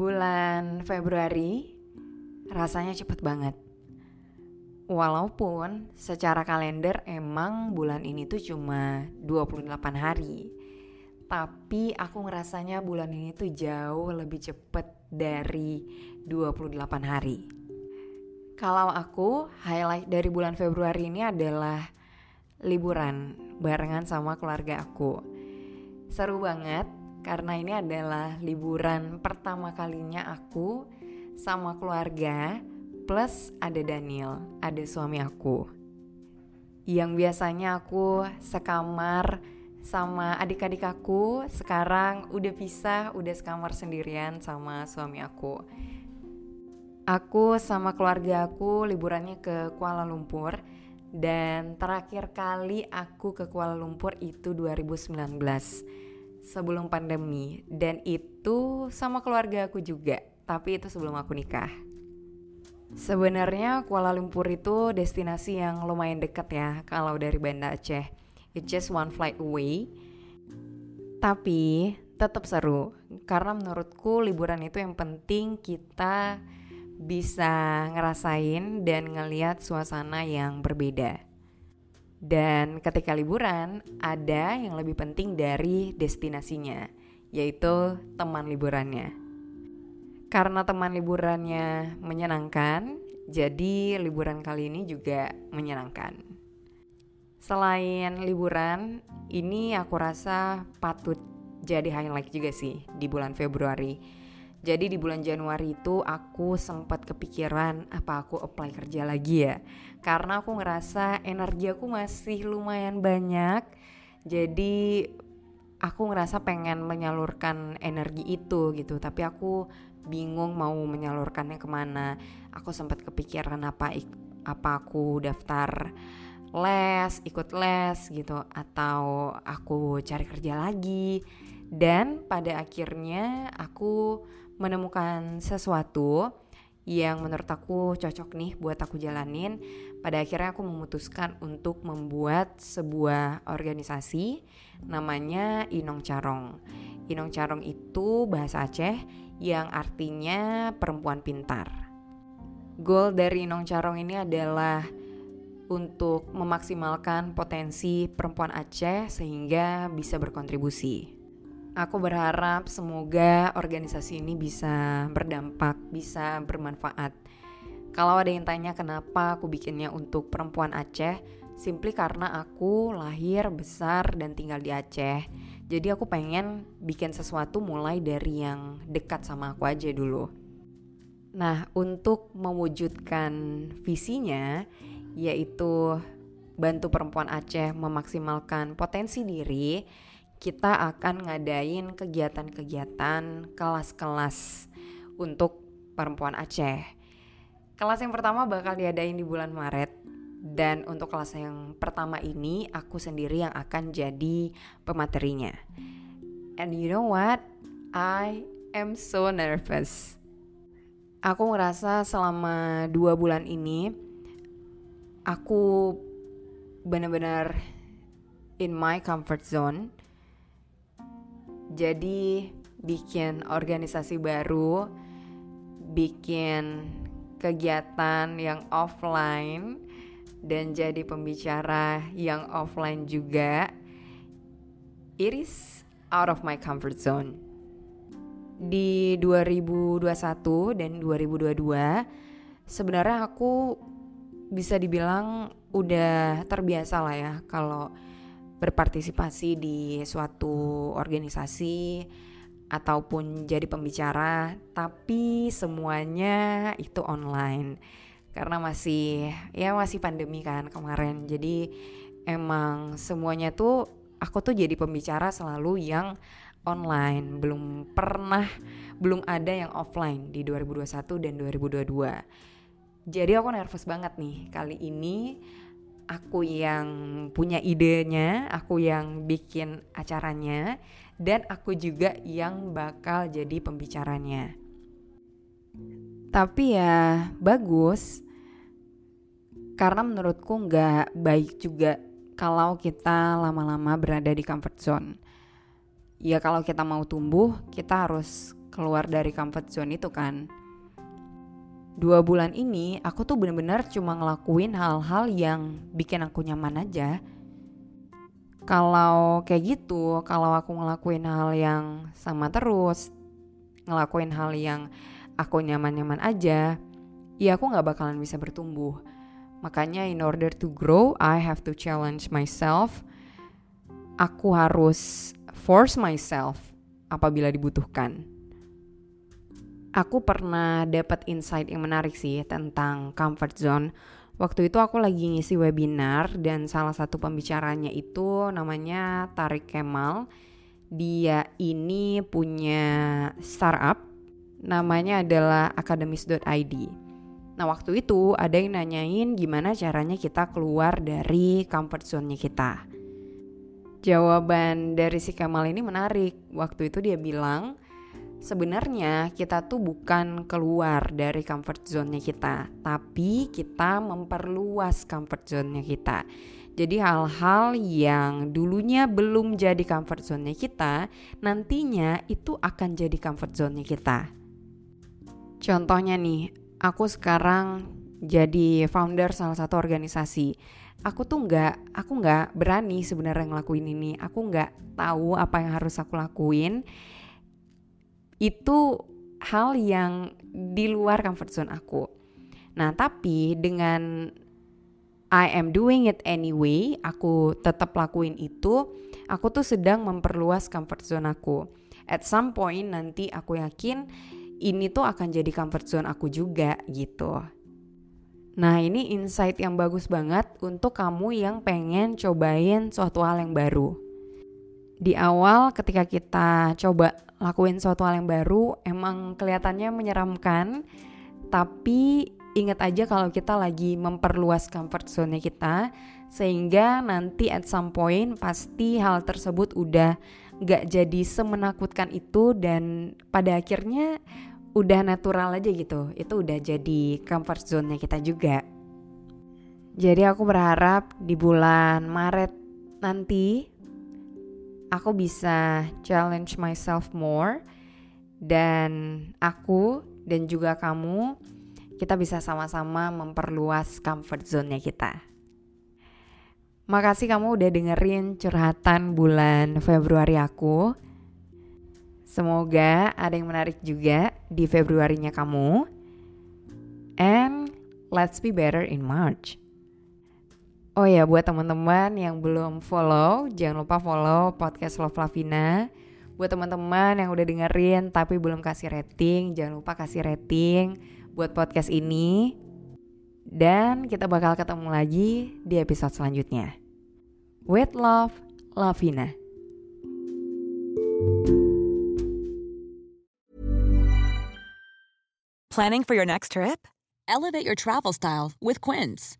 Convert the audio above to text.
Bulan Februari rasanya cepet banget. Walaupun secara kalender emang bulan ini tuh cuma 28 hari. Tapi aku ngerasanya bulan ini tuh jauh lebih cepet dari 28 hari. Kalau aku, highlight dari bulan Februari ini adalah liburan barengan sama keluarga aku. Seru banget karena ini adalah liburan pertama kalinya aku sama keluarga plus ada Daniel, ada suami aku. Yang biasanya aku sekamar sama adik-adik aku, sekarang udah pisah, udah sekamar sendirian sama suami aku. Aku sama keluarga aku liburannya ke Kuala Lumpur dan terakhir kali aku ke Kuala Lumpur itu 2019 sebelum pandemi dan itu sama keluarga aku juga tapi itu sebelum aku nikah Sebenarnya Kuala Lumpur itu destinasi yang lumayan dekat ya kalau dari Banda Aceh. It's just one flight away. Tapi tetap seru karena menurutku liburan itu yang penting kita bisa ngerasain dan ngeliat suasana yang berbeda. Dan ketika liburan, ada yang lebih penting dari destinasinya, yaitu teman liburannya. Karena teman liburannya menyenangkan, jadi liburan kali ini juga menyenangkan. Selain liburan, ini aku rasa patut jadi highlight juga sih di bulan Februari. Jadi di bulan Januari itu aku sempat kepikiran apa aku apply kerja lagi ya? Karena aku ngerasa energi aku masih lumayan banyak. Jadi aku ngerasa pengen menyalurkan energi itu gitu. Tapi aku bingung mau menyalurkannya ke mana. Aku sempat kepikiran apa apa aku daftar les ikut les gitu. Atau aku cari kerja lagi. Dan pada akhirnya aku menemukan sesuatu yang menurut aku cocok nih buat aku jalanin pada akhirnya aku memutuskan untuk membuat sebuah organisasi namanya Inong Carong. Inong Carong itu bahasa Aceh yang artinya perempuan pintar. Goal dari Inong Carong ini adalah untuk memaksimalkan potensi perempuan Aceh sehingga bisa berkontribusi. Aku berharap semoga organisasi ini bisa berdampak, bisa bermanfaat kalau ada yang tanya kenapa aku bikinnya untuk perempuan Aceh, simply karena aku lahir, besar, dan tinggal di Aceh. Jadi aku pengen bikin sesuatu mulai dari yang dekat sama aku aja dulu. Nah, untuk mewujudkan visinya, yaitu bantu perempuan Aceh memaksimalkan potensi diri, kita akan ngadain kegiatan-kegiatan kelas-kelas untuk perempuan Aceh. Kelas yang pertama bakal diadain di bulan Maret dan untuk kelas yang pertama ini aku sendiri yang akan jadi pematerinya. And you know what? I am so nervous. Aku ngerasa selama dua bulan ini aku benar-benar in my comfort zone. Jadi bikin organisasi baru, bikin kegiatan yang offline dan jadi pembicara yang offline juga it is out of my comfort zone. Di 2021 dan 2022 sebenarnya aku bisa dibilang udah terbiasa lah ya kalau berpartisipasi di suatu organisasi ataupun jadi pembicara, tapi semuanya itu online karena masih ya masih pandemi kan kemarin. Jadi emang semuanya tuh aku tuh jadi pembicara selalu yang online, belum pernah belum ada yang offline di 2021 dan 2022. Jadi aku nervous banget nih kali ini aku yang punya idenya, aku yang bikin acaranya dan aku juga yang bakal jadi pembicaranya. Tapi ya bagus karena menurutku nggak baik juga kalau kita lama-lama berada di comfort zone. Ya kalau kita mau tumbuh kita harus keluar dari comfort zone itu kan. Dua bulan ini aku tuh bener-bener cuma ngelakuin hal-hal yang bikin aku nyaman aja kalau kayak gitu, kalau aku ngelakuin hal yang sama terus, ngelakuin hal yang aku nyaman-nyaman aja, ya aku gak bakalan bisa bertumbuh. Makanya in order to grow, I have to challenge myself. Aku harus force myself apabila dibutuhkan. Aku pernah dapat insight yang menarik sih tentang comfort zone Waktu itu aku lagi ngisi webinar dan salah satu pembicaranya itu namanya Tarik Kemal. Dia ini punya startup namanya adalah akademis.id. Nah waktu itu ada yang nanyain gimana caranya kita keluar dari comfort zone-nya kita. Jawaban dari si Kemal ini menarik. Waktu itu dia bilang, sebenarnya kita tuh bukan keluar dari comfort zone-nya kita, tapi kita memperluas comfort zone-nya kita. Jadi hal-hal yang dulunya belum jadi comfort zone-nya kita, nantinya itu akan jadi comfort zone-nya kita. Contohnya nih, aku sekarang jadi founder salah satu organisasi. Aku tuh nggak, aku nggak berani sebenarnya ngelakuin ini. Aku nggak tahu apa yang harus aku lakuin itu hal yang di luar comfort zone aku. Nah, tapi dengan I am doing it anyway, aku tetap lakuin itu, aku tuh sedang memperluas comfort zone aku. At some point nanti aku yakin ini tuh akan jadi comfort zone aku juga gitu. Nah, ini insight yang bagus banget untuk kamu yang pengen cobain suatu hal yang baru. Di awal ketika kita coba lakuin suatu hal yang baru emang kelihatannya menyeramkan. Tapi ingat aja kalau kita lagi memperluas comfort zone kita sehingga nanti at some point pasti hal tersebut udah gak jadi semenakutkan itu dan pada akhirnya udah natural aja gitu. Itu udah jadi comfort zone kita juga. Jadi aku berharap di bulan Maret nanti aku bisa challenge myself more dan aku dan juga kamu kita bisa sama-sama memperluas comfort zone-nya kita. Makasih kamu udah dengerin curhatan bulan Februari aku. Semoga ada yang menarik juga di Februarinya kamu. And let's be better in March. Oh ya, buat teman-teman yang belum follow, jangan lupa follow podcast Love Lavina. Buat teman-teman yang udah dengerin tapi belum kasih rating, jangan lupa kasih rating buat podcast ini. Dan kita bakal ketemu lagi di episode selanjutnya. With love, Lavina. Planning for your next trip? Elevate your travel style with Quince.